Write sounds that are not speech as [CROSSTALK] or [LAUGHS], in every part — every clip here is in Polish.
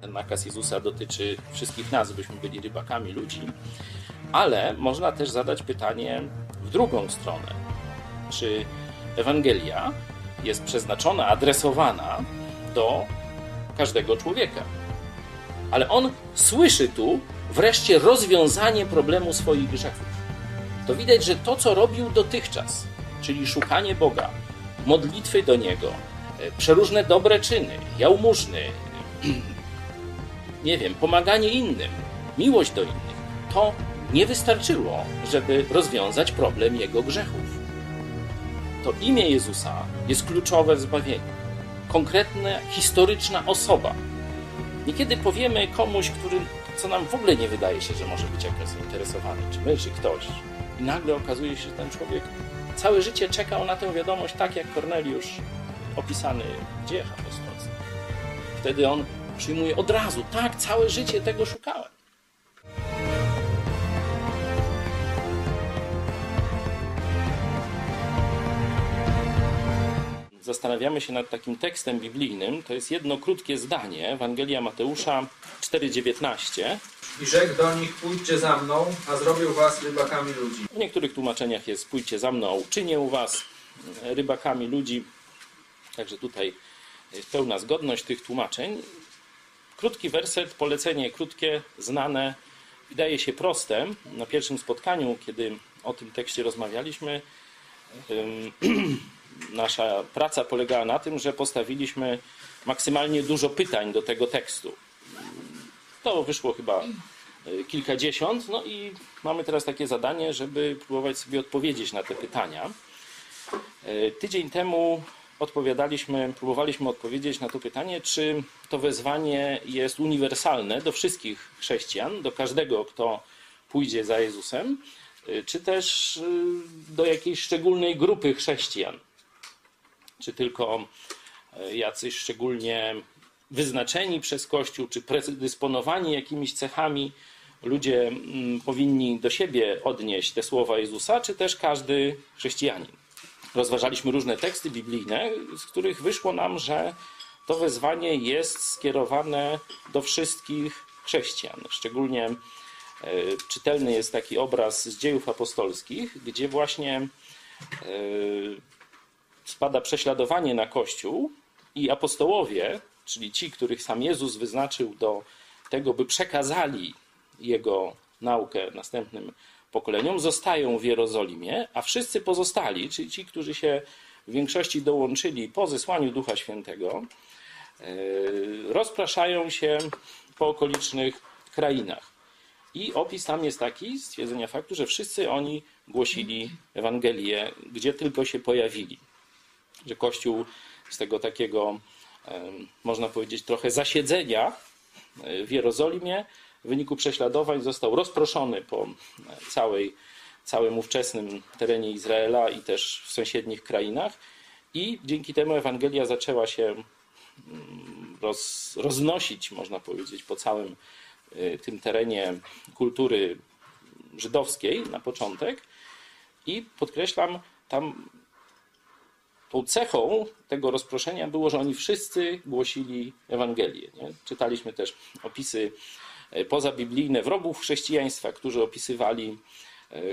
Ten nakaz Jezusa dotyczy wszystkich nas, byśmy byli rybakami ludzi, ale można też zadać pytanie w drugą stronę. Czy Ewangelia jest przeznaczona, adresowana do każdego człowieka? Ale on słyszy tu wreszcie rozwiązanie problemu swoich grzechów. To widać, że to, co robił dotychczas, czyli szukanie Boga, modlitwy do Niego, przeróżne dobre czyny, jałmużny, nie wiem, pomaganie innym, miłość do innych, to nie wystarczyło, żeby rozwiązać problem jego grzechów. To imię Jezusa jest kluczowe w zbawieniu. Konkretna, historyczna osoba. Niekiedy powiemy komuś, który, co nam w ogóle nie wydaje się, że może być jakoś zainteresowany, czy my, czy ktoś, i nagle okazuje się, że ten człowiek całe życie czekał na tę wiadomość, tak jak Korneliusz opisany w dziejach apostolskich. Wtedy on przyjmuje od razu, tak, całe życie tego szukałem. Zastanawiamy się nad takim tekstem biblijnym. To jest jedno krótkie zdanie, Ewangelia Mateusza 4,19. I rzekł do nich, pójdźcie za mną, a zrobił was rybakami ludzi. W niektórych tłumaczeniach jest pójdźcie za mną, a uczynię was rybakami ludzi. Także tutaj jest pełna zgodność tych tłumaczeń. Krótki werset, polecenie krótkie, znane, wydaje się proste. Na pierwszym spotkaniu, kiedy o tym tekście rozmawialiśmy, [CLEARS THROAT] nasza praca polegała na tym, że postawiliśmy maksymalnie dużo pytań do tego tekstu. To wyszło chyba kilkadziesiąt, no i mamy teraz takie zadanie, żeby próbować sobie odpowiedzieć na te pytania. Tydzień temu odpowiadaliśmy, próbowaliśmy odpowiedzieć na to pytanie, czy to wezwanie jest uniwersalne do wszystkich chrześcijan, do każdego, kto pójdzie za Jezusem, czy też do jakiejś szczególnej grupy chrześcijan. Czy tylko jacyś szczególnie wyznaczeni przez Kościół, czy predysponowani jakimiś cechami ludzie powinni do siebie odnieść te słowa Jezusa, czy też każdy chrześcijanin rozważaliśmy różne teksty biblijne, z których wyszło nam, że to wezwanie jest skierowane do wszystkich chrześcijan. Szczególnie czytelny jest taki obraz z dziejów apostolskich, gdzie właśnie spada prześladowanie na Kościół i apostołowie, czyli ci, których sam Jezus wyznaczył do tego, by przekazali Jego naukę następnym pokoleniom, zostają w Jerozolimie, a wszyscy pozostali, czyli ci, którzy się w większości dołączyli po zesłaniu Ducha Świętego, rozpraszają się po okolicznych krainach. I opis tam jest taki, stwierdzenia faktu, że wszyscy oni głosili Ewangelię, gdzie tylko się pojawili. Że Kościół z tego takiego, można powiedzieć, trochę zasiedzenia w Jerozolimie w wyniku prześladowań został rozproszony po całej, całym ówczesnym terenie Izraela i też w sąsiednich krainach. I dzięki temu Ewangelia zaczęła się roz, roznosić, można powiedzieć, po całym tym terenie kultury żydowskiej na początek. I podkreślam, tam tą cechą tego rozproszenia było, że oni wszyscy głosili Ewangelię. Nie? Czytaliśmy też opisy pozabiblijne wrogów chrześcijaństwa, którzy opisywali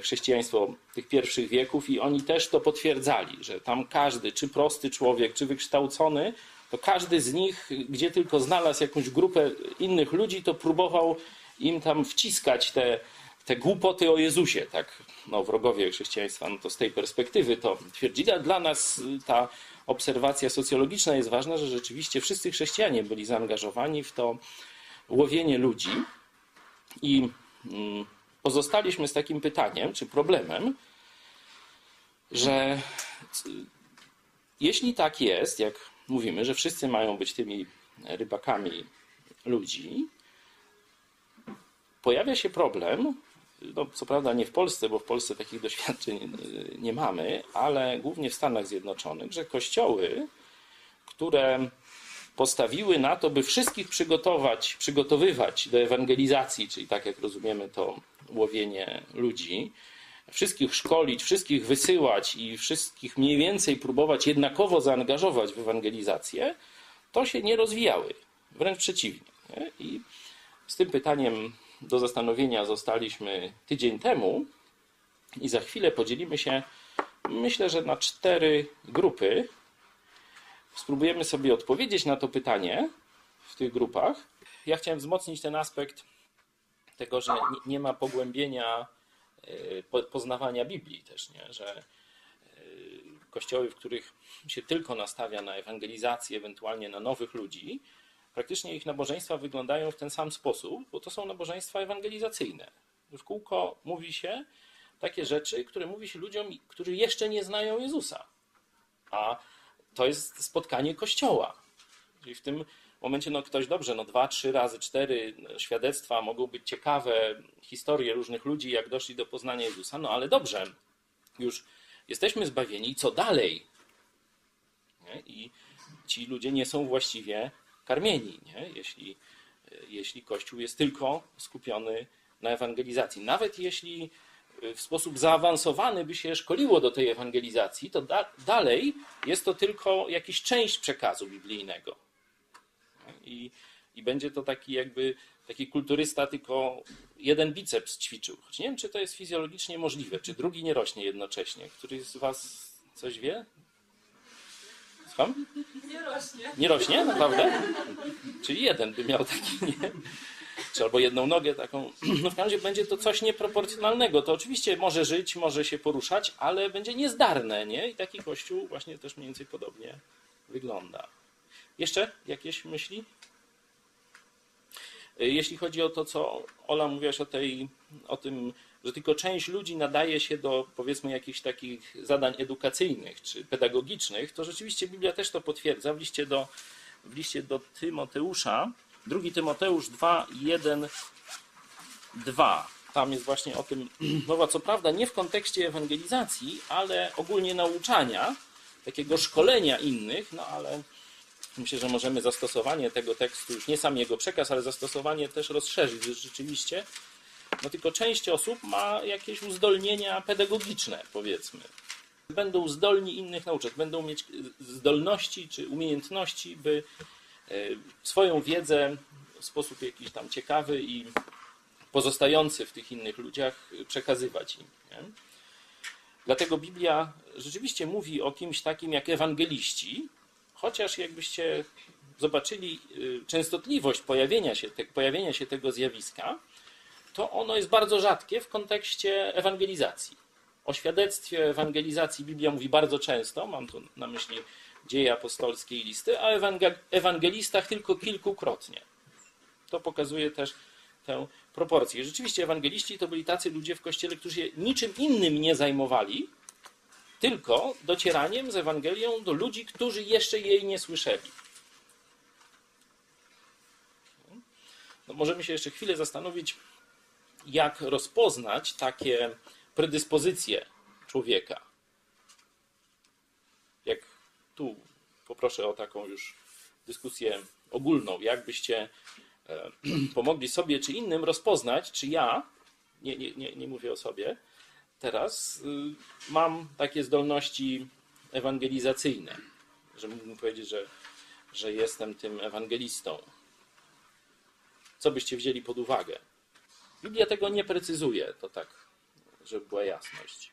chrześcijaństwo tych pierwszych wieków i oni też to potwierdzali, że tam każdy, czy prosty człowiek, czy wykształcony, to każdy z nich, gdzie tylko znalazł jakąś grupę innych ludzi, to próbował im tam wciskać te, te głupoty o Jezusie. Tak, no, wrogowie chrześcijaństwa, no to z tej perspektywy to twierdzili, a dla nas ta obserwacja socjologiczna jest ważna, że rzeczywiście wszyscy chrześcijanie byli zaangażowani w to łowienie ludzi i pozostaliśmy z takim pytaniem, czy problemem, że jeśli tak jest, jak mówimy, że wszyscy mają być tymi rybakami ludzi, pojawia się problem, no, co prawda nie w Polsce, bo w Polsce takich doświadczeń nie mamy, ale głównie w Stanach Zjednoczonych, że kościoły, które postawiły na to, by wszystkich przygotować, przygotowywać do ewangelizacji, czyli tak jak rozumiemy to łowienie ludzi, wszystkich szkolić, wszystkich wysyłać i wszystkich mniej więcej próbować jednakowo zaangażować w ewangelizację, to się nie rozwijały. Wręcz przeciwnie. Nie? I z tym pytaniem do zastanowienia zostaliśmy tydzień temu i za chwilę podzielimy się, myślę, że na cztery grupy. Spróbujemy sobie odpowiedzieć na to pytanie w tych grupach. Ja chciałem wzmocnić ten aspekt tego, że nie, ma pogłębienia po- poznawania Biblii też, nie? że e, kościoły, w których się tylko nastawia na ewangelizację, ewentualnie na nowych ludzi, praktycznie ich nabożeństwa wyglądają w ten sam sposób, bo to są nabożeństwa ewangelizacyjne. W kółko mówi się takie rzeczy, które mówi się ludziom, którzy jeszcze nie znają Jezusa. A to jest spotkanie kościoła. Czyli w tym momencie no ktoś dobrze, no dwa, trzy razy, cztery no, świadectwa mogą być ciekawe, historie różnych ludzi, jak doszli do poznania Jezusa, no ale dobrze, już jesteśmy zbawieni, co dalej? Nie? I ci ludzie nie są właściwie karmieni, nie? Jeśli, jeśli Kościół jest tylko skupiony na ewangelizacji. Nawet jeśli w sposób zaawansowany by się szkoliło do tej ewangelizacji, to da, dalej jest to tylko jakaś część przekazu biblijnego. I, I będzie to taki jakby taki kulturysta tylko jeden biceps ćwiczył. Choć nie wiem, czy to jest fizjologicznie możliwe, czy drugi nie rośnie jednocześnie. Któryś z was coś wie? Słucham? Nie rośnie. Nie rośnie? Naprawdę? Czyli jeden by miał taki, nie? Czy albo jedną nogę taką. [CLEARS THROAT] No w każdym razie będzie to coś nieproporcjonalnego. To oczywiście może żyć, może się poruszać, ale będzie niezdarne, nie? I taki kościół właśnie też mniej więcej podobnie wygląda. Jeszcze jakieś myśli? Jeśli chodzi o to, co Ola mówiłaś o, tej, o tym, że tylko część ludzi nadaje się do powiedzmy jakichś takich zadań edukacyjnych czy pedagogicznych, to rzeczywiście Biblia też to potwierdza. W liście do, w liście do Tymoteusza, 2 Tymoteusz 2, 1, 2. Tam jest właśnie o tym [CLEARS THROAT] mowa, co prawda nie w kontekście ewangelizacji, ale ogólnie nauczania, takiego szkolenia innych, no ale Myślę, że możemy zastosowanie tego tekstu, już nie sam jego przekaz, ale zastosowanie też rozszerzyć, że rzeczywiście, no tylko część osób ma jakieś uzdolnienia pedagogiczne, powiedzmy. Będą zdolni innych nauczać, będą mieć zdolności czy umiejętności, by swoją wiedzę w sposób jakiś tam ciekawy i pozostający w tych innych ludziach przekazywać im. Nie? Dlatego Biblia rzeczywiście mówi o kimś takim jak ewangeliści, chociaż jakbyście zobaczyli y, częstotliwość pojawienia się, te, pojawienia się tego zjawiska, to ono jest bardzo rzadkie w kontekście ewangelizacji. O świadectwie ewangelizacji Biblia mówi bardzo często, mam tu na myśli dzieje apostolskie i listy, a ewangelistach tylko kilkukrotnie. To pokazuje też tę proporcję. Rzeczywiście ewangeliści to byli tacy ludzie w kościele, którzy niczym innym nie zajmowali, tylko docieraniem z Ewangelią do ludzi, którzy jeszcze jej nie słyszeli. No, możemy się jeszcze chwilę zastanowić, jak rozpoznać takie predyspozycje człowieka. Tu poproszę o taką już dyskusję ogólną, jak byście e, [CLEARS THROAT] pomogli sobie czy innym rozpoznać, czy ja, nie, nie, nie, nie mówię o sobie, teraz y, mam takie zdolności ewangelizacyjne, że mógłbym powiedzieć, że, że jestem tym ewangelistą. Co byście wzięli pod uwagę? Biblia tego nie precyzuje, to tak, żeby była jasność.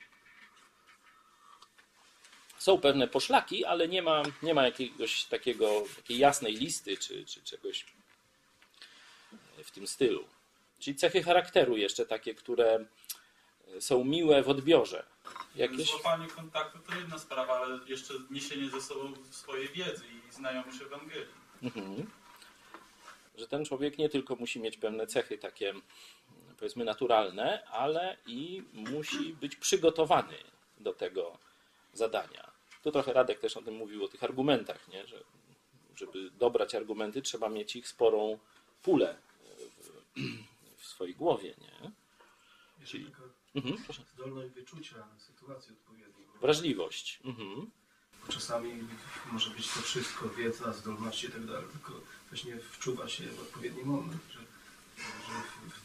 Są pewne poszlaki, ale nie ma, nie ma jakiegoś takiego, takiej jasnej listy czy, czy czegoś w tym stylu. Czyli cechy charakteru jeszcze takie, które są miłe w odbiorze. Jakieś? Złapanie kontaktu to jedna sprawa, ale jeszcze niesienie ze sobą swojej wiedzy i znajomość Ewangelii. Mhm. Że ten człowiek nie tylko musi mieć pewne cechy takie, powiedzmy, naturalne, ale i musi być przygotowany do tego zadania. Tu trochę Radek też o tym mówił, o tych argumentach, nie? że żeby dobrać argumenty, trzeba mieć ich sporą pulę w, w swojej głowie. Nie? Jeszcze taka Mhm, proszę. zdolność wyczucia sytuacji odpowiedniej. Wrażliwość. Mhm. Czasami może być to wszystko, wiedza, zdolności i tak dalej, tylko właśnie wczuwa się w odpowiedni moment, że, że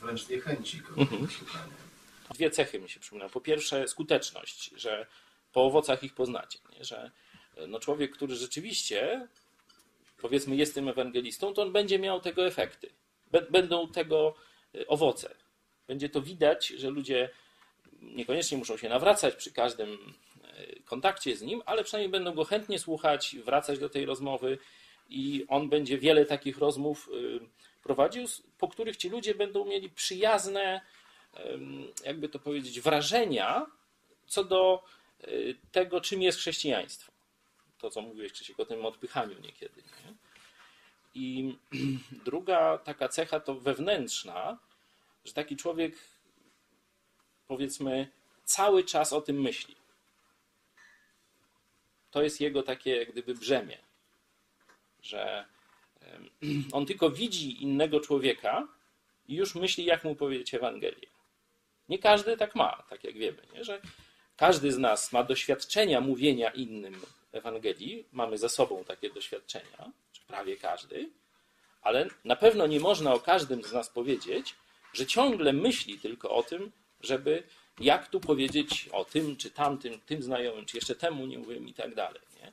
wręcz niechęci kogoś Mhm. do szukania. dwie cechy mi się przypominają. Po pierwsze, skuteczność, że po owocach ich poznacie. Nie? Że no człowiek, który rzeczywiście, powiedzmy, jest tym ewangelistą, to on będzie miał tego efekty. Bę- Będą tego y, owoce. Będzie to widać, że ludzie niekoniecznie muszą się nawracać przy każdym y, kontakcie z nim, ale przynajmniej będą go chętnie słuchać, wracać do tej rozmowy i on będzie wiele takich rozmów prowadził, po których ci ludzie będą mieli przyjazne, jakby to powiedzieć, wrażenia co do tego, czym jest chrześcijaństwo. To, co mówiłeś, Krzysiek, o tym odpychaniu niekiedy. Nie? I [CLEARS THROAT] druga taka cecha to wewnętrzna, że taki człowiek, powiedzmy, cały czas o tym myśli. To jest jego takie, jak gdyby, brzemię, że [CLEARS THROAT] on tylko widzi innego człowieka i już myśli, jak mu powiedzieć Ewangelię. Nie każdy tak ma, tak jak wiemy, nie? że każdy z nas ma doświadczenia mówienia innym Ewangelii, mamy za sobą takie doświadczenia, czy prawie każdy, ale na pewno nie można o każdym z nas powiedzieć, że ciągle myśli tylko o tym, żeby jak tu powiedzieć o tym, czy tamtym, tym znajomym, czy jeszcze temu nie mówiłem i tak dalej. Nie?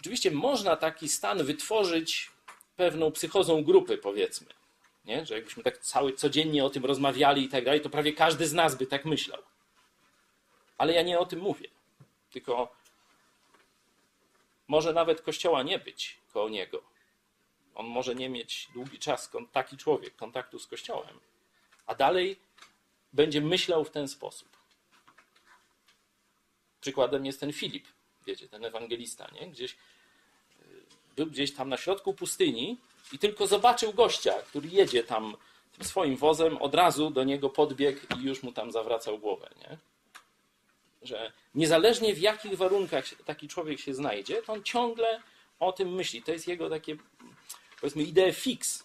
Oczywiście można taki stan wytworzyć pewną psychozą grupy, powiedzmy. Nie? Że jakbyśmy tak cały, codziennie o tym rozmawiali i tak dalej, to prawie każdy z nas by tak myślał. Ale ja nie o tym mówię. Tylko może nawet kościoła nie być koło niego. On może nie mieć długi czas, taki człowiek, kontaktu z kościołem, a dalej będzie myślał w ten sposób. Przykładem jest ten Filip, wiecie, ten ewangelista, nie? Gdzieś y, był gdzieś tam na środku pustyni i tylko zobaczył gościa, który jedzie tam swoim wozem, od razu do niego podbiegł i już mu tam zawracał głowę, nie? Że niezależnie w jakich warunkach taki człowiek się znajdzie, to on ciągle o tym myśli. To jest jego takie, powiedzmy, idea fix.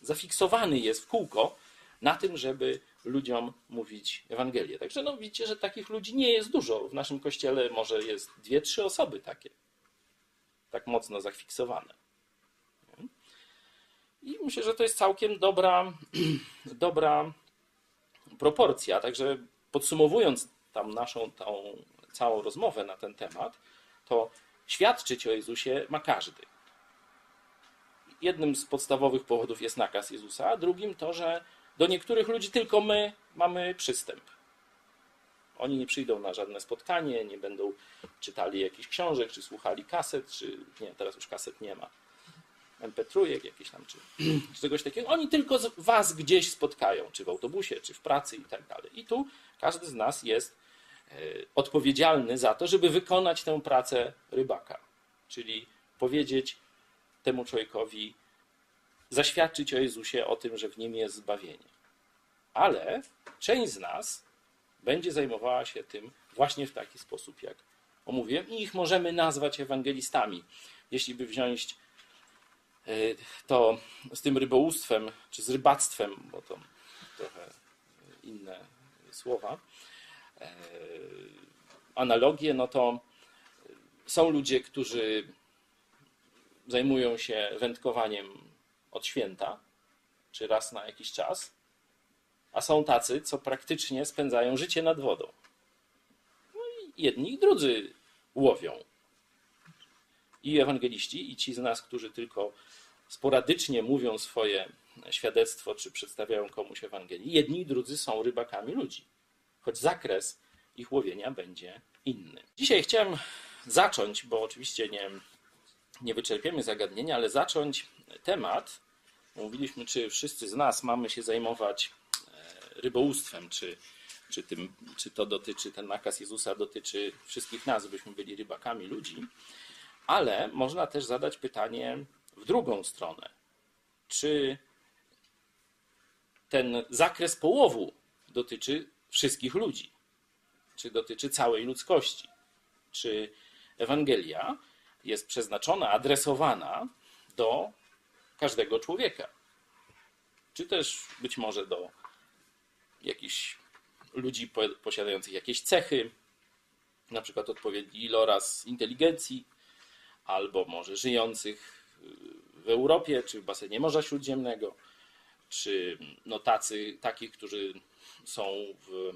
Zafiksowany jest w kółko na tym, żeby ludziom mówić Ewangelię. Także no widzicie, że takich ludzi nie jest dużo. W naszym kościele może jest dwie, trzy osoby takie. Tak mocno zafiksowane. I myślę, że to jest całkiem dobra, [CLEARS THROAT] dobra proporcja. Także podsumowując tam naszą tą całą rozmowę na ten temat, to świadczyć o Jezusie ma każdy. Jednym z podstawowych powodów jest nakaz Jezusa, a drugim to, że do niektórych ludzi tylko my mamy przystęp. Oni nie przyjdą na żadne spotkanie, nie będą czytali jakichś książek, czy słuchali kaset, czy nie, teraz już kaset nie ma. MP3 jakieś tam, czy, czy czegoś takiego. Oni tylko was gdzieś spotkają, czy w autobusie, czy w pracy i tak dalej. I tu każdy z nas jest e, odpowiedzialny za to, żeby wykonać tę pracę rybaka. Czyli powiedzieć temu człowiekowi, zaświadczyć o Jezusie, o tym, że w nim jest zbawienie. Ale część z nas będzie zajmowała się tym właśnie w taki sposób, jak omówiłem, i ich możemy nazwać ewangelistami. Jeśli by wziąć to z tym rybołówstwem, czy z rybactwem, bo to trochę inne słowa, e, analogie, no to są ludzie, którzy zajmują się wędkowaniem od święta, czy raz na jakiś czas, a są tacy, co praktycznie spędzają życie nad wodą. No i jedni i drudzy łowią. I ewangeliści, i ci z nas, którzy tylko sporadycznie mówią swoje świadectwo, czy przedstawiają komuś Ewangelię, jedni i drudzy są rybakami ludzi, choć zakres ich łowienia będzie inny. Dzisiaj chciałem zacząć, bo oczywiście nie, nie wyczerpiemy zagadnienia, ale zacząć temat. Mówiliśmy, czy wszyscy z nas mamy się zajmować e, rybołówstwem, czy, czy, tym, czy to dotyczy, ten nakaz Jezusa dotyczy wszystkich nas, byśmy byli rybakami ludzi, ale można też zadać pytanie w drugą stronę. Czy ten zakres połowu dotyczy wszystkich ludzi? Czy dotyczy całej ludzkości? Czy Ewangelia jest przeznaczona, adresowana do każdego człowieka? Czy też być może do jakichś ludzi po- posiadających jakieś cechy, na przykład odpowiedni iloraz inteligencji, albo może żyjących w Europie, czy w basenie Morza Śródziemnego, czy no tacy, takich, którzy są w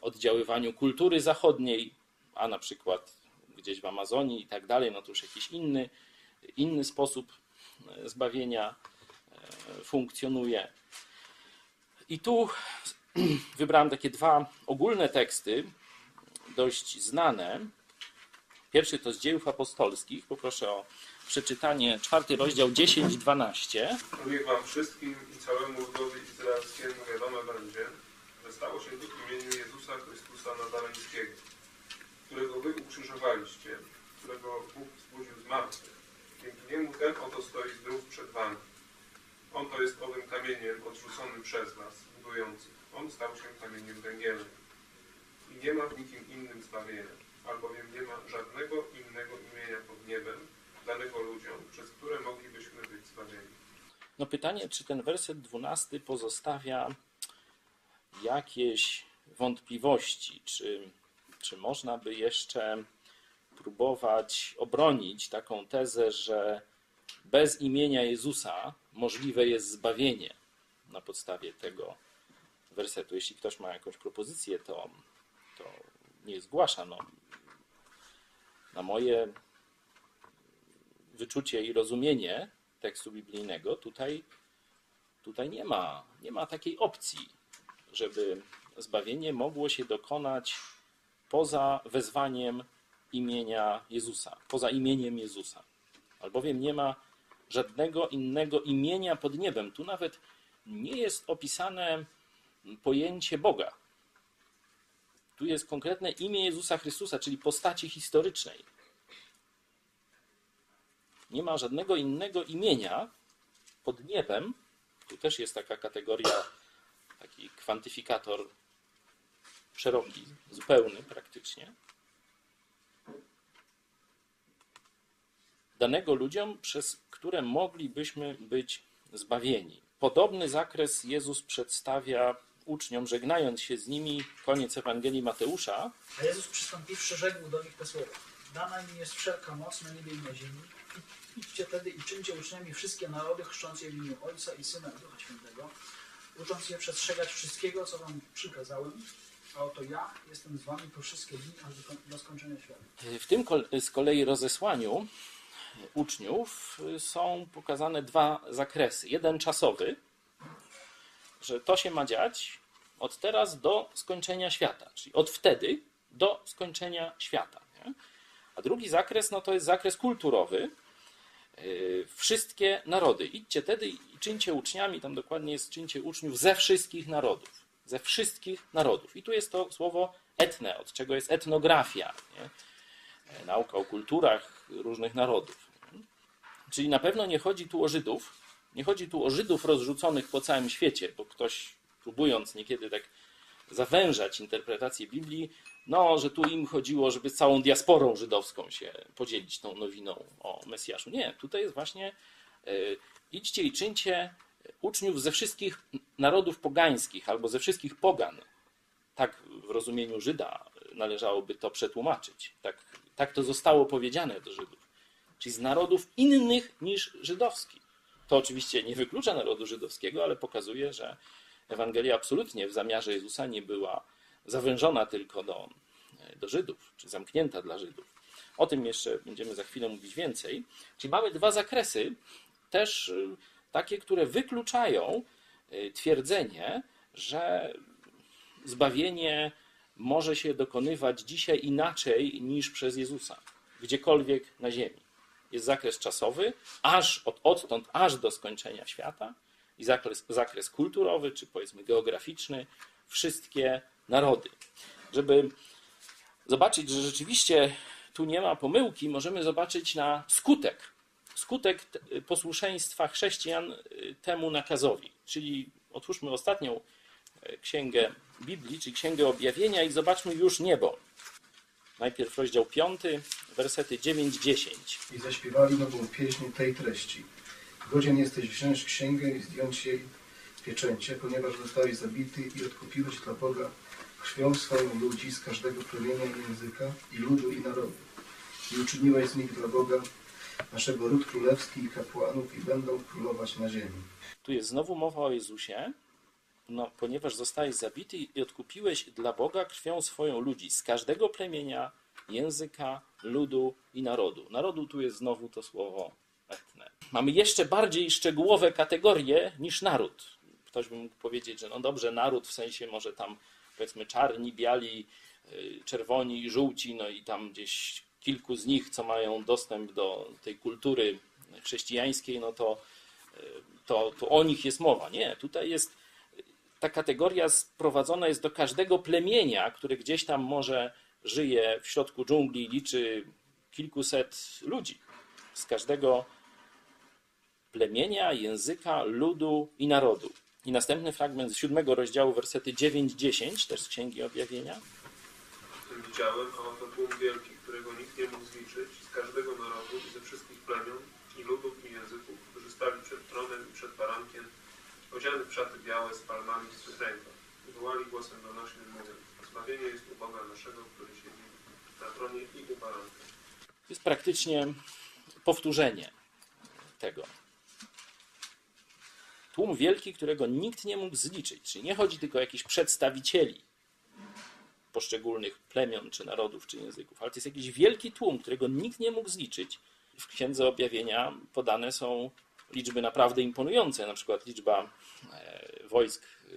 oddziaływaniu kultury zachodniej, a na przykład gdzieś w Amazonii i tak dalej, no to już jakiś inny, inny sposób zbawienia e, funkcjonuje. I tu [CLEARS THROAT] wybrałem takie dwa ogólne teksty, dość znane. Pierwszy to z dziejów apostolskich. Poproszę o przeczytanie czwarty rozdział 10-12. Niech wam wszystkim i całemu ludowi izraelskiemu wiadome będzie, że stało się to w imieniu Jezusa Chrystusa Nazareńskiego, którego wy ukrzyżowaliście, którego Bóg wzbudził z martwych. Dzięki niemu ten oto stoi zdrów przed wami. On to jest owym kamieniem odrzuconym przez was, budujących. On stał się kamieniem węgielnym. I nie ma w nikim innym zbawienia, albowiem nie ma żadnego innego imienia pod niebem, danego ludziom, przez które moglibyśmy być zbawieni. No pytanie, czy ten werset 12 pozostawia jakieś wątpliwości, czy, czy można by jeszcze próbować obronić taką tezę, że bez imienia Jezusa możliwe jest zbawienie na podstawie tego wersetu. Jeśli ktoś ma jakąś propozycję, to, to nie zgłasza. No, na moje wyczucie i rozumienie tekstu biblijnego tutaj, tutaj nie, ma, nie ma takiej opcji, żeby zbawienie mogło się dokonać poza wezwaniem imienia Jezusa, poza imieniem Jezusa. Albowiem nie ma żadnego innego imienia pod niebem. Tu nawet nie jest opisane pojęcie Boga. Tu jest konkretne imię Jezusa Chrystusa, czyli postaci historycznej. Nie ma żadnego innego imienia pod niebem. Tu też jest taka kategoria, taki kwantyfikator szeroki, zupełny praktycznie. Danego ludziom, przez które moglibyśmy być zbawieni. Podobny zakres Jezus przedstawia uczniom, żegnając się z nimi, koniec Ewangelii Mateusza. A Jezus przystąpiwszy, rzekł do nich te słowa. Dana mi jest wszelka moc na niebie i na ziemi. Idźcie tedy i czyńcie uczniami wszystkie narody, chrząc je w imieniu Ojca i Syna i Ducha Świętego, ucząc je przestrzegać wszystkiego, co wam przykazałem. A oto ja jestem z wami po wszystkie dni, aż do, skończenia świata. W tym z kolei rozesłaniu uczniów są pokazane dwa zakresy. Jeden czasowy, że to się ma dziać od teraz do skończenia świata, czyli od wtedy do skończenia świata. Nie? A drugi zakres no to jest zakres kulturowy. Yy, Wszystkie narody. Idźcie tedy i czyńcie uczniami, tam dokładnie jest czyńcie uczniów ze wszystkich narodów. Ze wszystkich narodów. I tu jest to słowo etne, od czego jest etnografia. Nie? E, nauka o kulturach różnych narodów. Czyli na pewno nie chodzi tu o Żydów, nie chodzi tu o Żydów rozrzuconych po całym świecie, bo ktoś próbując niekiedy tak zawężać interpretację Biblii, no, że tu im chodziło, żeby z całą diasporą żydowską się podzielić tą nowiną o Mesjaszu. Nie, tutaj jest właśnie e, idźcie i czyńcie uczniów ze wszystkich narodów pogańskich albo ze wszystkich pogan. Tak w rozumieniu Żyda należałoby to przetłumaczyć. Tak, tak to zostało powiedziane do Żydów. Czyli z narodów innych niż żydowski. To oczywiście nie wyklucza narodu żydowskiego, ale pokazuje, że Ewangelia absolutnie w zamiarze Jezusa nie była zawężona tylko do, do Żydów, czy zamknięta dla Żydów. O tym jeszcze będziemy za chwilę mówić więcej. Czyli mamy dwa zakresy, też y, takie, które wykluczają y, twierdzenie, że zbawienie może się dokonywać dzisiaj inaczej niż przez Jezusa, gdziekolwiek na ziemi. Jest zakres czasowy, aż od, odtąd aż do skończenia świata, i zakres, zakres kulturowy, czy powiedzmy geograficzny, wszystkie narody. Żeby zobaczyć, że rzeczywiście tu nie ma pomyłki, możemy zobaczyć na skutek. Skutek posłuszeństwa chrześcijan y, temu nakazowi. Czyli otwórzmy ostatnią y, księgę Biblii, czyli księgę objawienia i zobaczmy już niebo. Najpierw rozdział 5, wersety 9-10. I zaśpiewali nową pieśń tej treści. Godzien jesteś wziąć księgę i zdjąć jej pieczęcie, ponieważ zostałeś zabity i odkupiłeś dla Boga krwią swoją ludzi z każdego plemienia i języka i ludu i narodu. I uczyniłeś z nich dla Boga naszego ród królewski i kapłanów i będą królować na ziemi. Tu jest znowu mowa o Jezusie, no, ponieważ zostałeś zabity i odkupiłeś dla Boga krwią swoją ludzi z każdego plemienia, języka, ludu i narodu. Narodu tu jest znowu to słowo etne. mamy jeszcze bardziej szczegółowe kategorie niż naród. Ktoś by mógł powiedzieć, że no dobrze, naród w sensie może tam powiedzmy czarni, biali, y, czerwoni, żółci, no i tam gdzieś kilku z nich, co mają dostęp do tej kultury chrześcijańskiej, no to, y, to, to o nich jest mowa. Nie, tutaj jest ta kategoria sprowadzona jest do każdego plemienia, które gdzieś tam może żyje w środku dżungli, liczy kilkuset ludzi. Z każdego plemienia, języka, ludu i narodu. I następny fragment z siódmego rozdziału, wersety 9-10, też z Księgi Objawienia. Tym widziałem, a oto tłum wielki, którego nikt nie mógł zliczyć, z każdego narodu i ze wszystkich plemion i ludów i języków, którzy stali przed tronem i przed barankiem, odziany w szaty białe z palmami w. I wołali głosem donośnym, mówiąc, zbawienie jest u Boga naszego, który siedzi na tronie i u baranka. To jest praktycznie powtórzenie tego. Tłum wielki, którego nikt nie mógł zliczyć. Czyli nie chodzi tylko o jakichś przedstawicieli poszczególnych plemion, czy narodów, czy języków, ale to jest jakiś wielki tłum, którego nikt nie mógł zliczyć. W Księdze Objawienia podane są liczby naprawdę imponujące. Na przykład liczba e, wojsk e,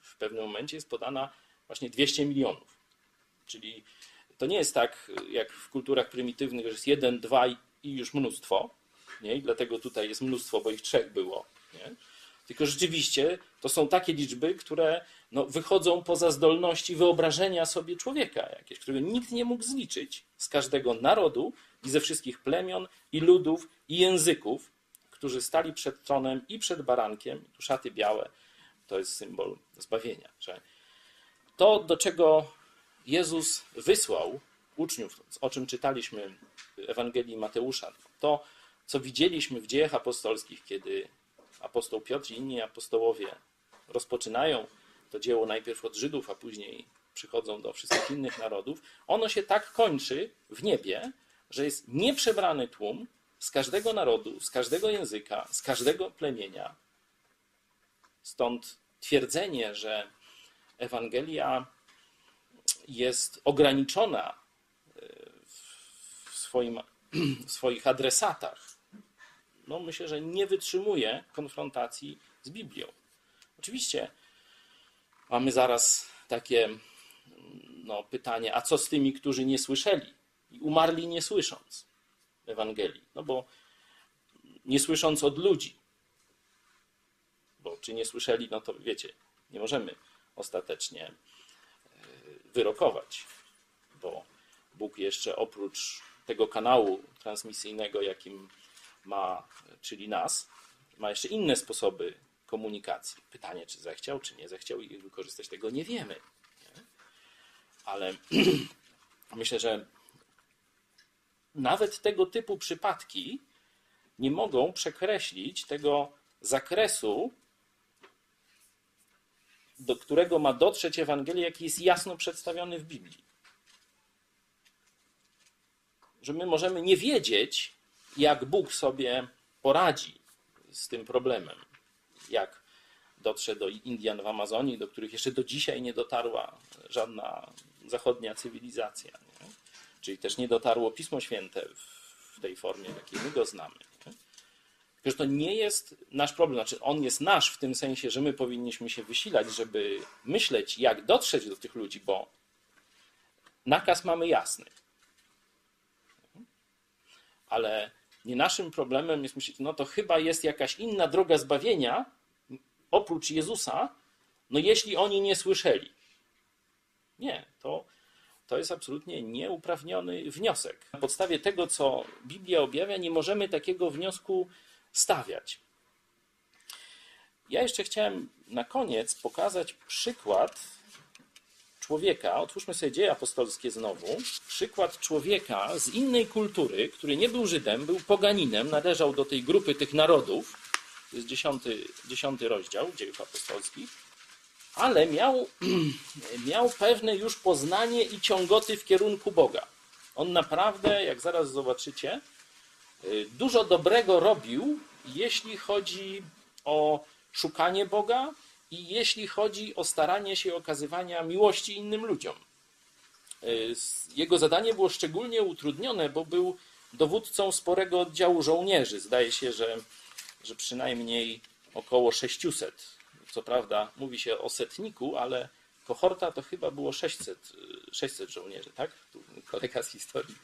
w pewnym momencie jest podana właśnie 200 milionów. Czyli to nie jest tak, jak w kulturach prymitywnych, że jest jeden, dwa i już mnóstwo. Nie? I dlatego tutaj jest mnóstwo, bo ich trzech było. Nie? Tylko rzeczywiście to są takie liczby, które no, wychodzą poza zdolności wyobrażenia sobie człowieka, jakieś, którego nikt nie mógł zliczyć z każdego narodu i ze wszystkich plemion i ludów i języków, którzy stali przed tronem i przed barankiem. Szaty białe to jest symbol zbawienia. Że to, do czego Jezus wysłał uczniów, o czym czytaliśmy w Ewangelii Mateusza, to, co widzieliśmy w dziejach apostolskich, kiedy apostoł Piotr i inni apostołowie rozpoczynają to dzieło najpierw od Żydów, a później przychodzą do wszystkich innych narodów, ono się tak kończy w niebie, że jest nieprzebrany tłum z każdego narodu, z każdego języka, z każdego plemienia. Stąd twierdzenie, że Ewangelia jest ograniczona e, w, swoim, w swoich adresatach, no myślę, że nie wytrzymuje konfrontacji z Biblią. Oczywiście mamy zaraz takie no, pytanie, a co z tymi, którzy nie słyszeli i umarli nie słysząc Ewangelii? No bo nie słysząc od ludzi, bo czy nie słyszeli, no to wiecie, nie możemy ostatecznie e, wyrokować, bo Bóg jeszcze oprócz tego kanału transmisyjnego, jakim ma, czyli nas, ma jeszcze inne sposoby komunikacji. Pytanie, czy zechciał, czy nie zechciał ich wykorzystać, tego nie wiemy. Nie? Ale [CLEARS THROAT] myślę, że nawet tego typu przypadki nie mogą przekreślić tego zakresu, do którego ma dotrzeć Ewangelia, jaki jest jasno przedstawiony w Biblii. Że my możemy nie wiedzieć, jak Bóg sobie poradzi z tym problemem, jak dotrze do Indian w Amazonii, do których jeszcze do dzisiaj nie dotarła żadna zachodnia cywilizacja. Nie? Czyli też nie dotarło Pismo Święte w tej formie, w jakiej my go znamy. Że to nie jest nasz problem. Znaczy, on jest nasz w tym sensie, że my powinniśmy się wysilać, żeby myśleć, jak dotrzeć do tych ludzi, bo nakaz mamy jasny. Ale nie naszym problemem jest myśleć, no to chyba jest jakaś inna droga zbawienia oprócz Jezusa, no jeśli oni nie słyszeli. Nie, to, to jest absolutnie nieuprawniony wniosek. Na podstawie tego, co Biblia objawia, nie możemy takiego wniosku stawiać. Ja jeszcze chciałem na koniec pokazać przykład człowieka, otwórzmy sobie dzieje apostolskie znowu, przykład człowieka z innej kultury, który nie był Żydem, był poganinem, należał do tej grupy tych narodów, to jest dziesiąty, rozdział dziejów apostolskich, ale miał, [CLEARS THROAT] miał pewne już poznanie i ciągoty w kierunku Boga. On naprawdę, jak zaraz zobaczycie, y, dużo dobrego robił, jeśli chodzi o szukanie Boga, i jeśli chodzi o staranie się okazywania miłości innym ludziom. Y, Jego zadanie było szczególnie utrudnione, bo był dowódcą sporego oddziału żołnierzy. Zdaje się, że, że przynajmniej około 600. Co prawda mówi się o setniku, ale kohorta to chyba było 600, y, 600 żołnierzy, tak? Tu kolega z historii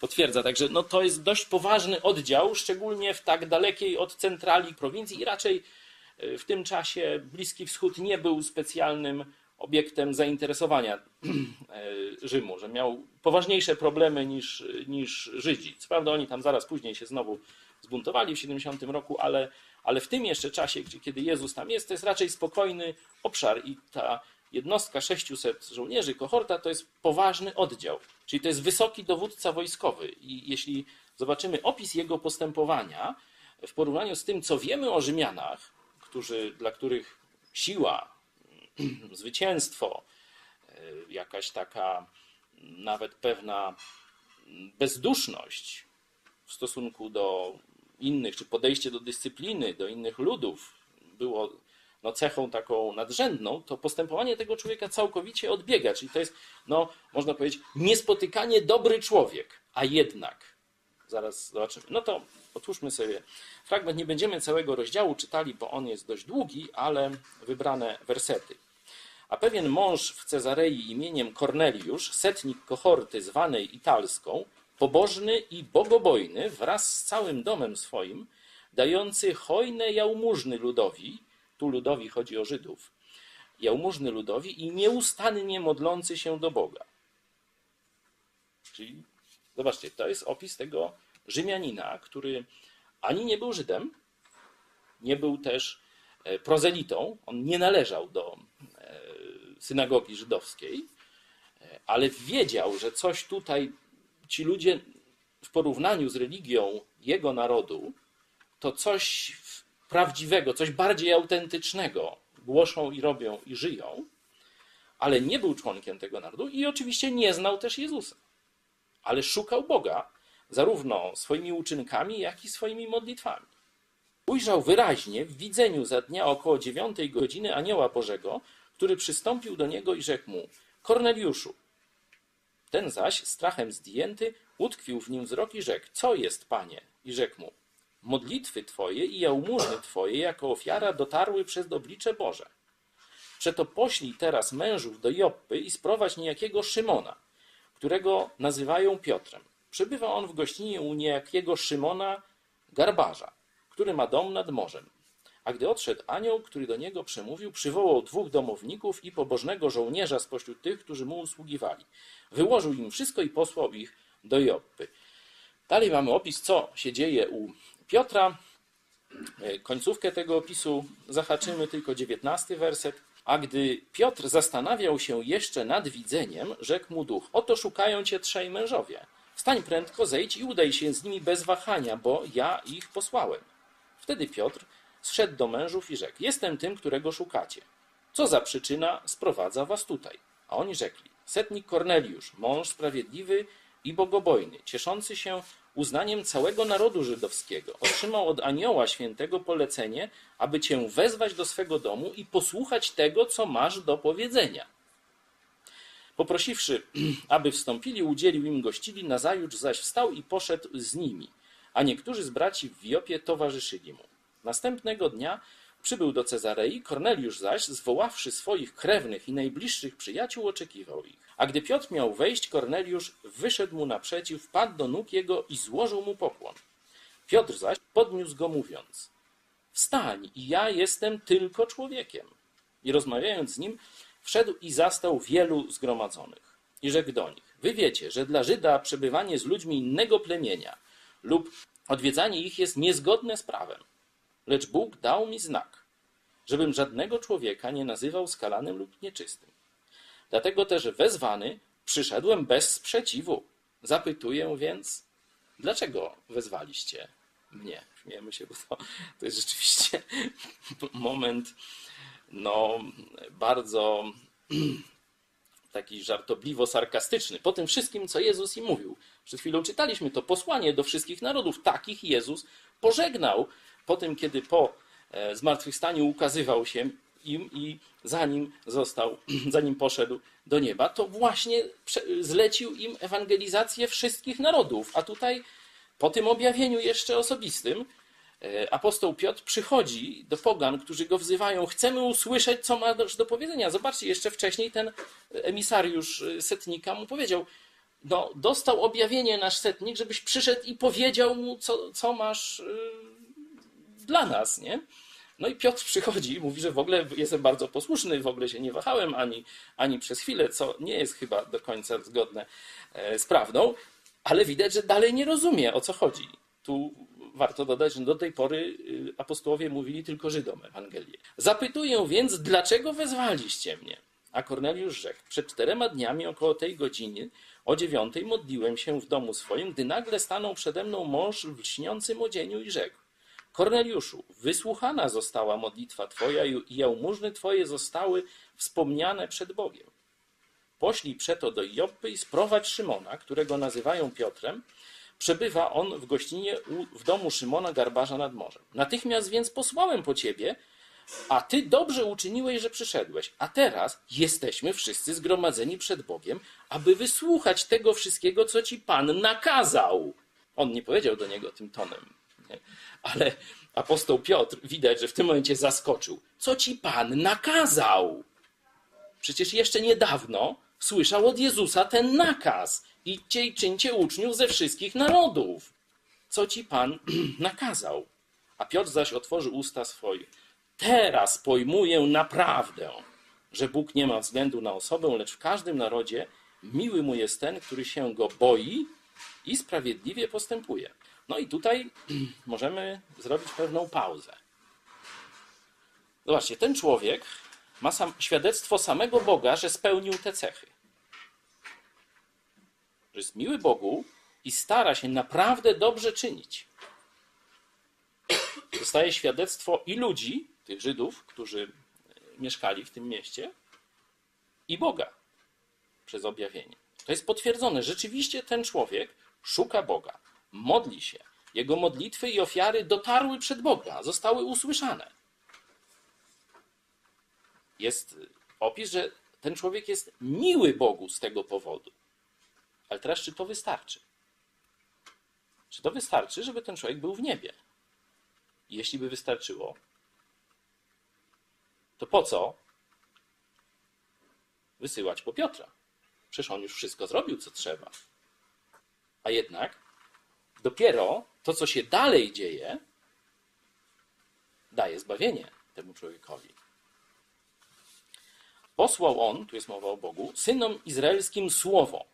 potwierdza. Także no, to jest dość poważny oddział, szczególnie w tak dalekiej od centrali prowincji i raczej y, w tym czasie Bliski Wschód nie był specjalnym obiektem zainteresowania y, [CLEARS THROAT] Rzymu, że miał poważniejsze problemy niż, niż Żydzi. Co prawda oni tam zaraz później się znowu zbuntowali w 70 roku, ale, ale w tym jeszcze czasie, kiedy Jezus tam jest, to jest raczej spokojny obszar i ta jednostka 600 żołnierzy, kohorta, to jest poważny oddział, czyli to jest wysoki dowódca wojskowy. I jeśli zobaczymy opis jego postępowania w porównaniu z tym, co wiemy o Rzymianach, którzy, dla których siła, [CLEARS THROAT] zwycięstwo, y, jakaś taka nawet pewna bezduszność w stosunku do innych, czy podejście do dyscypliny, do innych ludów było no, cechą taką nadrzędną, to postępowanie tego człowieka całkowicie odbiega. Czyli to jest, no, można powiedzieć, niespotykanie dobry człowiek, a jednak. Zaraz zobaczymy. No to otwórzmy sobie fragment. Nie będziemy całego rozdziału czytali, bo on jest dość długi, ale wybrane wersety. A pewien mąż w Cezarei imieniem Korneliusz, setnik kohorty zwanej Italską, pobożny i bogobojny wraz z całym domem swoim, dający hojne jałmużny ludowi, tu ludowi chodzi o Żydów, jałmużny ludowi i nieustannie modlący się do Boga. Czyli zobaczcie, to jest opis tego Rzymianina, który ani nie był Żydem, nie był też e, prozelitą, on nie należał do e, synagogi żydowskiej, e, ale wiedział, że coś tutaj ci ludzie w porównaniu z religią jego narodu, to coś prawdziwego, coś bardziej autentycznego głoszą i robią i żyją, ale nie był członkiem tego narodu i oczywiście nie znał też Jezusa. Ale szukał Boga zarówno swoimi uczynkami, jak i swoimi modlitwami. Ujrzał wyraźnie w widzeniu za dnia około dziewiątej godziny anioła Bożego, który przystąpił do niego i rzekł mu: Korneliuszu. Ten zaś, strachem zdjęty, utkwił w nim wzrok i rzekł: Co jest, panie? I rzekł mu: Modlitwy twoje i jałmużny twoje jako ofiara dotarły przez oblicze Boże. Przeto poślij teraz mężów do Joppy i sprowadź niejakiego Szymona, którego nazywają Piotrem. Przebywa on w gościnie u niejakiego Szymona Garbarza, który ma dom nad morzem. A gdy odszedł anioł, który do niego przemówił, przywołał dwóch domowników i pobożnego żołnierza spośród tych, którzy mu usługiwali. Wyłożył im wszystko i posłał ich do Joppy. Dalej mamy opis, co się dzieje u Piotra. Końcówkę tego opisu zahaczymy, tylko dziewiętnasty werset. A gdy Piotr zastanawiał się jeszcze nad widzeniem, rzekł mu duch: Oto szukają cię trzej mężowie. Wstań prędko, zejdź i udaj się z nimi bez wahania, bo ja ich posłałem. Wtedy Piotr zszedł do mężów i rzekł: Jestem tym, którego szukacie. Co za przyczyna sprowadza was tutaj? A oni rzekli: Setnik Korneliusz, mąż sprawiedliwy i bogobojny, cieszący się uznaniem całego narodu żydowskiego, otrzymał od anioła świętego polecenie, aby cię wezwać do swego domu i posłuchać tego, co masz do powiedzenia. Poprosiwszy, [CLEARS THROAT] aby wstąpili, udzielił im gościli, nazajutrz zaś wstał i poszedł z nimi, a niektórzy z braci w Wiopie towarzyszyli mu. Następnego dnia przybył do Cezarei, Korneliusz zaś, zwoławszy swoich krewnych i najbliższych przyjaciół, oczekiwał ich. A gdy Piotr miał wejść, Korneliusz wyszedł mu naprzeciw, wpadł do nóg jego i złożył mu pokłon. Piotr zaś podniósł go mówiąc, wstań ja jestem tylko człowiekiem. I rozmawiając z nim, wszedł i zastał wielu zgromadzonych. I rzekł do nich, wy wiecie, że dla Żyda przebywanie z ludźmi innego plemienia lub odwiedzanie ich jest niezgodne z prawem. Lecz Bóg dał mi znak, żebym żadnego człowieka nie nazywał skalanym lub nieczystym. Dlatego też wezwany przyszedłem bez sprzeciwu. Zapytuję więc, dlaczego wezwaliście mnie? Śmiejemy się, bo to, to jest rzeczywiście [LAUGHS] moment no, bardzo [CLEARS THROAT] taki żartobliwo-sarkastyczny. Po tym wszystkim, co Jezus im mówił. Przed chwilą czytaliśmy to posłanie do wszystkich narodów. Takich Jezus pożegnał po tym, kiedy po e, zmartwychwstaniu ukazywał się im i zanim został, [CLEARS THROAT] zanim poszedł do nieba, to właśnie zlecił im ewangelizację wszystkich narodów. A tutaj Po tym objawieniu jeszcze osobistym e, apostoł Piotr przychodzi do pogan, którzy go wzywają. Chcemy usłyszeć, co masz do powiedzenia. Zobaczcie, jeszcze wcześniej ten emisariusz e, setnika mu powiedział: No, dostał objawienie nasz setnik, żebyś przyszedł i powiedział mu, co, co masz dla nas, nie? No i Piotr przychodzi i mówi, że w ogóle jestem bardzo posłuszny, w ogóle się nie wahałem ani, ani przez chwilę, co nie jest chyba do końca zgodne e, z prawdą, ale widać, że dalej nie rozumie, o co chodzi. Tu warto dodać, że do tej pory y, apostołowie mówili tylko Żydom Ewangelię. Zapytuję więc, dlaczego wezwaliście mnie? A Korneliusz rzekł, przed czterema dniami około tej godziny, o dziewiątej modliłem się w domu swoim, gdy nagle stanął przede mną mąż w lśniącym odzieniu i rzekł, Korneliuszu, wysłuchana została modlitwa Twoja i jałmużny Twoje zostały wspomniane przed Bogiem. Poślij przeto do Joppy i sprowadź Szymona, którego nazywają Piotrem. Przebywa on w gościnie w domu Szymona Garbarza nad morzem. Natychmiast więc posłałem po Ciebie, a Ty dobrze uczyniłeś, że przyszedłeś. A teraz jesteśmy wszyscy zgromadzeni przed Bogiem, aby wysłuchać tego wszystkiego, co Ci Pan nakazał. On nie powiedział do niego tym tonem. Nie? Ale apostoł Piotr widać, że w tym momencie zaskoczył. Co ci Pan nakazał? Przecież jeszcze niedawno słyszał od Jezusa ten nakaz. Idźcie i czyńcie uczniów ze wszystkich narodów. Co ci Pan [CLEARS THROAT] nakazał? A Piotr zaś otworzył usta swoje. Teraz pojmuję naprawdę, że Bóg nie ma względu na osobę, lecz w każdym narodzie miły mu jest ten, który się go boi i sprawiedliwie postępuje. No i tutaj [CLEARS THROAT] możemy zrobić pewną pauzę. Zobaczcie, ten człowiek ma sam, świadectwo samego Boga, że spełnił te cechy. Że jest miły Bogu i stara się naprawdę dobrze czynić. [CLEARS THROAT] Dostaje świadectwo i ludzi, tych Żydów, którzy mieszkali w tym mieście, i Boga przez objawienie. To jest potwierdzone. Rzeczywiście ten człowiek szuka Boga modli się. Jego modlitwy i ofiary dotarły przed Boga, zostały usłyszane. Jest opis, że ten człowiek jest miły Bogu z tego powodu. Ale teraz, czy to wystarczy? Czy to wystarczy, żeby ten człowiek był w niebie? Jeśli by wystarczyło, to po co wysyłać po Piotra? Przecież on już wszystko zrobił, co trzeba. A jednak dopiero to, co się dalej dzieje, daje zbawienie temu człowiekowi. Posłał on, tu jest mowa o Bogu, synom izraelskim słowo,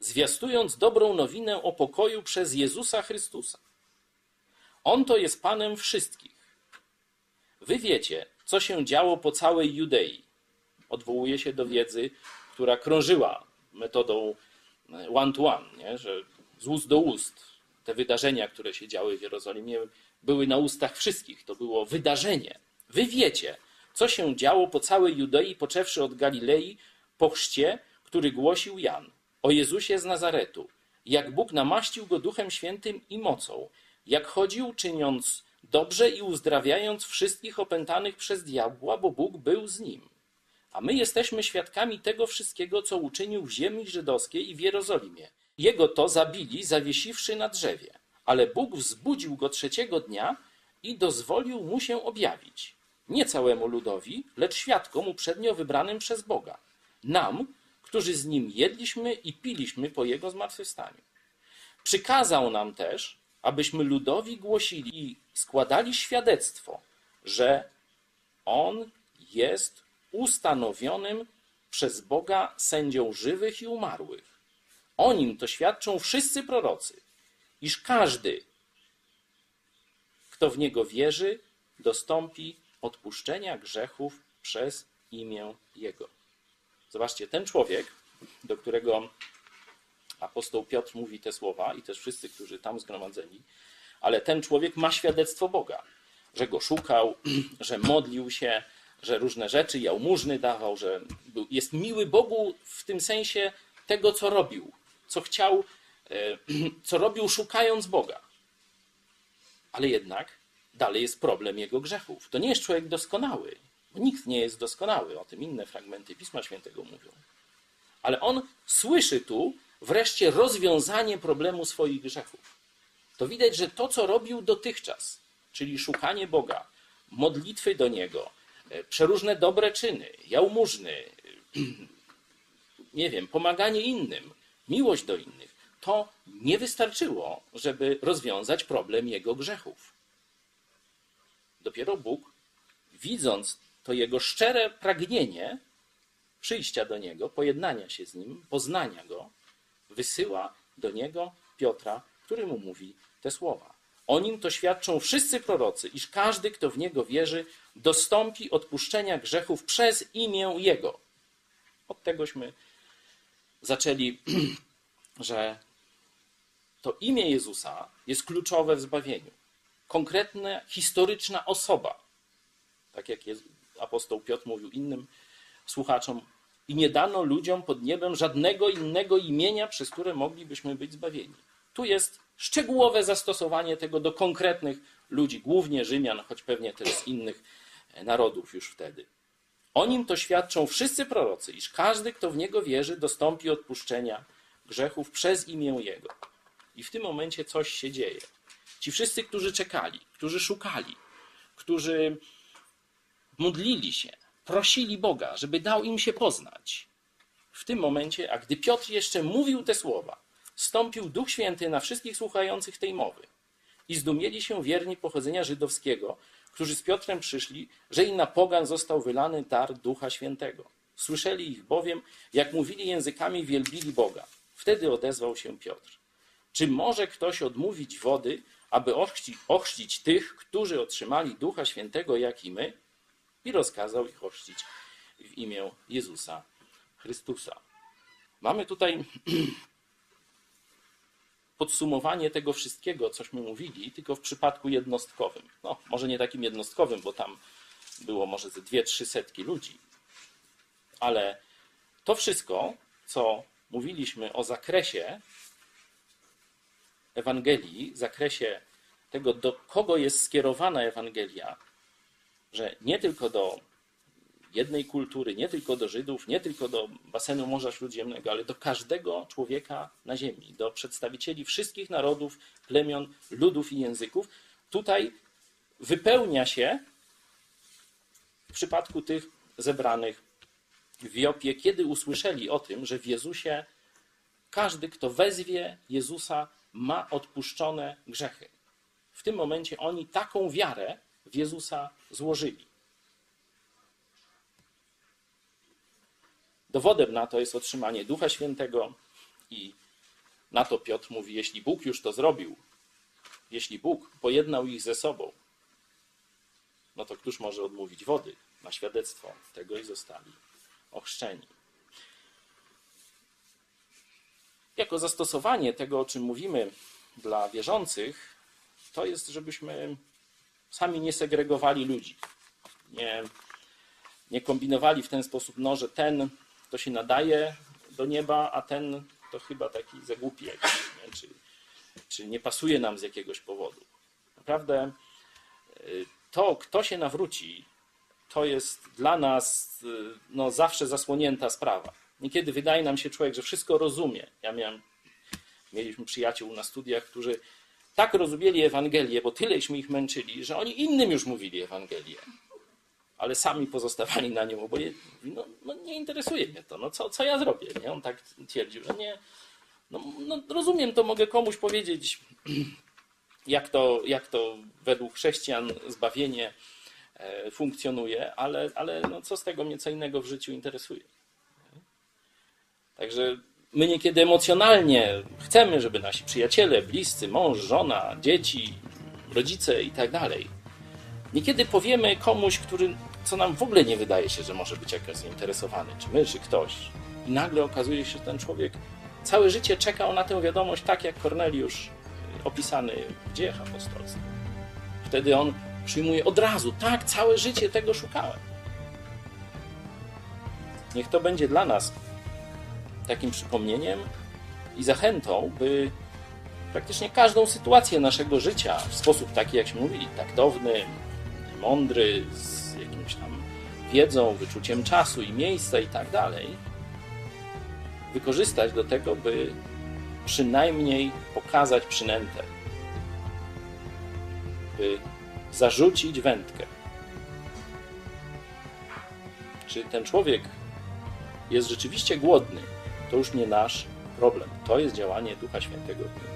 zwiastując dobrą nowinę o pokoju przez Jezusa Chrystusa. On to jest Panem wszystkich. Wy wiecie, co się działo po całej Judei. Odwołuje się do wiedzy, która krążyła metodą one-to-one, nie? że z ust do ust. Te wydarzenia, które się działy w Jerozolimie, były na ustach wszystkich. To było wydarzenie. Wy wiecie, co się działo po całej Judei, poczewszy od Galilei, po chrzcie, który głosił Jan, o Jezusie z Nazaretu, jak Bóg namaścił go Duchem Świętym i mocą, jak chodził, czyniąc dobrze i uzdrawiając wszystkich opętanych przez diabła, bo Bóg był z nim. A my jesteśmy świadkami tego wszystkiego, co uczynił w ziemi żydowskiej i w Jerozolimie. Jego to zabili, zawiesiwszy na drzewie, ale Bóg wzbudził go trzeciego dnia i dozwolił mu się objawić. Nie całemu ludowi, lecz świadkom uprzednio wybranym przez Boga. Nam, którzy z nim jedliśmy i piliśmy po jego zmartwychwstaniu. Przykazał nam też, abyśmy ludowi głosili i składali świadectwo, że on jest ustanowionym przez Boga sędzią żywych i umarłych. O nim to świadczą wszyscy prorocy, iż każdy, kto w niego wierzy, dostąpi odpuszczenia grzechów przez imię Jego. Zobaczcie, ten człowiek, do którego apostoł Piotr mówi te słowa i też wszyscy, którzy tam zgromadzeni, ale ten człowiek ma świadectwo Boga, że go szukał, [CLEARS THROAT] że modlił się, że różne rzeczy jałmużny dawał, że jest miły Bogu w tym sensie tego, co robił, co chciał, e, [CLEARS THROAT] co robił szukając Boga. Ale jednak dalej jest problem jego grzechów. To nie jest człowiek doskonały, bo nikt nie jest doskonały. O tym inne fragmenty Pisma Świętego mówią. Ale on słyszy tu, wreszcie rozwiązanie problemu swoich grzechów. To widać, że to, co robił dotychczas, czyli szukanie Boga, modlitwy do Niego, e, przeróżne dobre czyny, jałmużny, [CLEARS THROAT] nie wiem, pomaganie innym, miłość do innych, to nie wystarczyło, żeby rozwiązać problem jego grzechów. Dopiero Bóg, widząc to jego szczere pragnienie przyjścia do niego, pojednania się z nim, poznania go, wysyła do niego Piotra, który mu mówi te słowa. O nim to świadczą wszyscy prorocy, iż każdy, kto w niego wierzy, dostąpi odpuszczenia grzechów przez imię jego. Od tegośmy zaczęli, [CLEARS THROAT] że to imię Jezusa jest kluczowe w zbawieniu. Konkretna, historyczna osoba, tak jak apostoł Piotr mówił innym słuchaczom, i nie dano ludziom pod niebem żadnego innego imienia, przez które moglibyśmy być zbawieni. Tu jest szczegółowe zastosowanie tego do konkretnych ludzi, głównie Rzymian, choć pewnie też z innych narodów już wtedy. O nim to świadczą wszyscy prorocy, iż każdy, kto w niego wierzy, dostąpi odpuszczenia grzechów przez imię Jego. I w tym momencie coś się dzieje. Ci wszyscy, którzy czekali, którzy szukali, którzy modlili się, prosili Boga, żeby dał im się poznać. W tym momencie, a gdy Piotr jeszcze mówił te słowa, stąpił Duch Święty na wszystkich słuchających tej mowy. I zdumieli się wierni pochodzenia żydowskiego, którzy z Piotrem przyszli, że i na pogan został wylany dar Ducha Świętego. Słyszeli ich bowiem, jak mówili językami, wielbili Boga. Wtedy odezwał się Piotr. Czy może ktoś odmówić wody, aby ochrzcić, ochrzcić tych, którzy otrzymali Ducha Świętego, jak i my? I rozkazał ich ochrzcić w imię Jezusa Chrystusa. Mamy tutaj [CLEARS THROAT] podsumowanie tego wszystkiego, cośmy mówili, tylko w przypadku jednostkowym. No, może nie takim jednostkowym, bo tam było może ze dwie, trzy setki ludzi. Ale to wszystko, co mówiliśmy o zakresie Ewangelii, zakresie tego, do kogo jest skierowana Ewangelia, że nie tylko do jednej kultury, nie tylko do Żydów, nie tylko do basenu Morza Śródziemnego, ale do każdego człowieka na ziemi, do przedstawicieli wszystkich narodów, plemion, ludów i języków. Tutaj wypełnia się w przypadku tych zebranych w Jopie, kiedy usłyszeli o tym, że w Jezusie każdy, kto wezwie Jezusa, ma odpuszczone grzechy. W tym momencie oni taką wiarę w Jezusa złożyli. Dowodem na to jest otrzymanie Ducha Świętego i na to Piotr mówi, jeśli Bóg już to zrobił, jeśli Bóg pojednał ich ze sobą, no to któż może odmówić wody na świadectwo tego i zostali ochrzczeni. Jako zastosowanie tego, o czym mówimy dla wierzących, to jest, żebyśmy sami nie segregowali ludzi. Nie, nie kombinowali w ten sposób, no, że ten to się nadaje do nieba, a ten to chyba taki zagłupi jakiś, nie? Czy, czy nie pasuje nam z jakiegoś powodu. Naprawdę y, to, kto się nawróci, to jest dla nas y, no, zawsze zasłonięta sprawa. Niekiedy wydaje nam się człowiek, że wszystko rozumie. Ja miałem, mieliśmy przyjaciół na studiach, którzy tak rozumieli Ewangelię, bo tyleśmy ich męczyli, że oni innym już mówili Ewangelię. Ale sami pozostawali na nią oboje. No, no nie interesuje mnie to, no co, co ja zrobię? Nie? On tak twierdził, że nie, no, no rozumiem, to mogę komuś powiedzieć, [CLEARS THROAT] jak to, jak to według chrześcijan zbawienie e, funkcjonuje, ale, ale no co z tego mnie co innego w życiu interesuje. Także my niekiedy emocjonalnie chcemy, żeby nasi przyjaciele, bliscy, mąż, żona, dzieci, rodzice i tak dalej. Niekiedy powiemy komuś, który, co nam w ogóle nie wydaje się, że może być jakoś zainteresowany, czy my, czy ktoś. I nagle okazuje się, że ten człowiek całe życie czekał na tę wiadomość, tak jak Korneliusz opisany w dziejach apostolskich. Wtedy on przyjmuje od razu, tak, całe życie tego szukałem. Niech to będzie dla nas takim przypomnieniem i zachętą, by praktycznie każdą sytuację naszego życia w sposób taki, jakśmy mówili, taktowny, mądry, z jakimś tam wiedzą, wyczuciem czasu i miejsca i tak dalej, wykorzystać do tego, by przynajmniej pokazać przynętę, by zarzucić wędkę. Czy ten człowiek jest rzeczywiście głodny, to już nie nasz problem. To jest działanie Ducha Świętego w nim.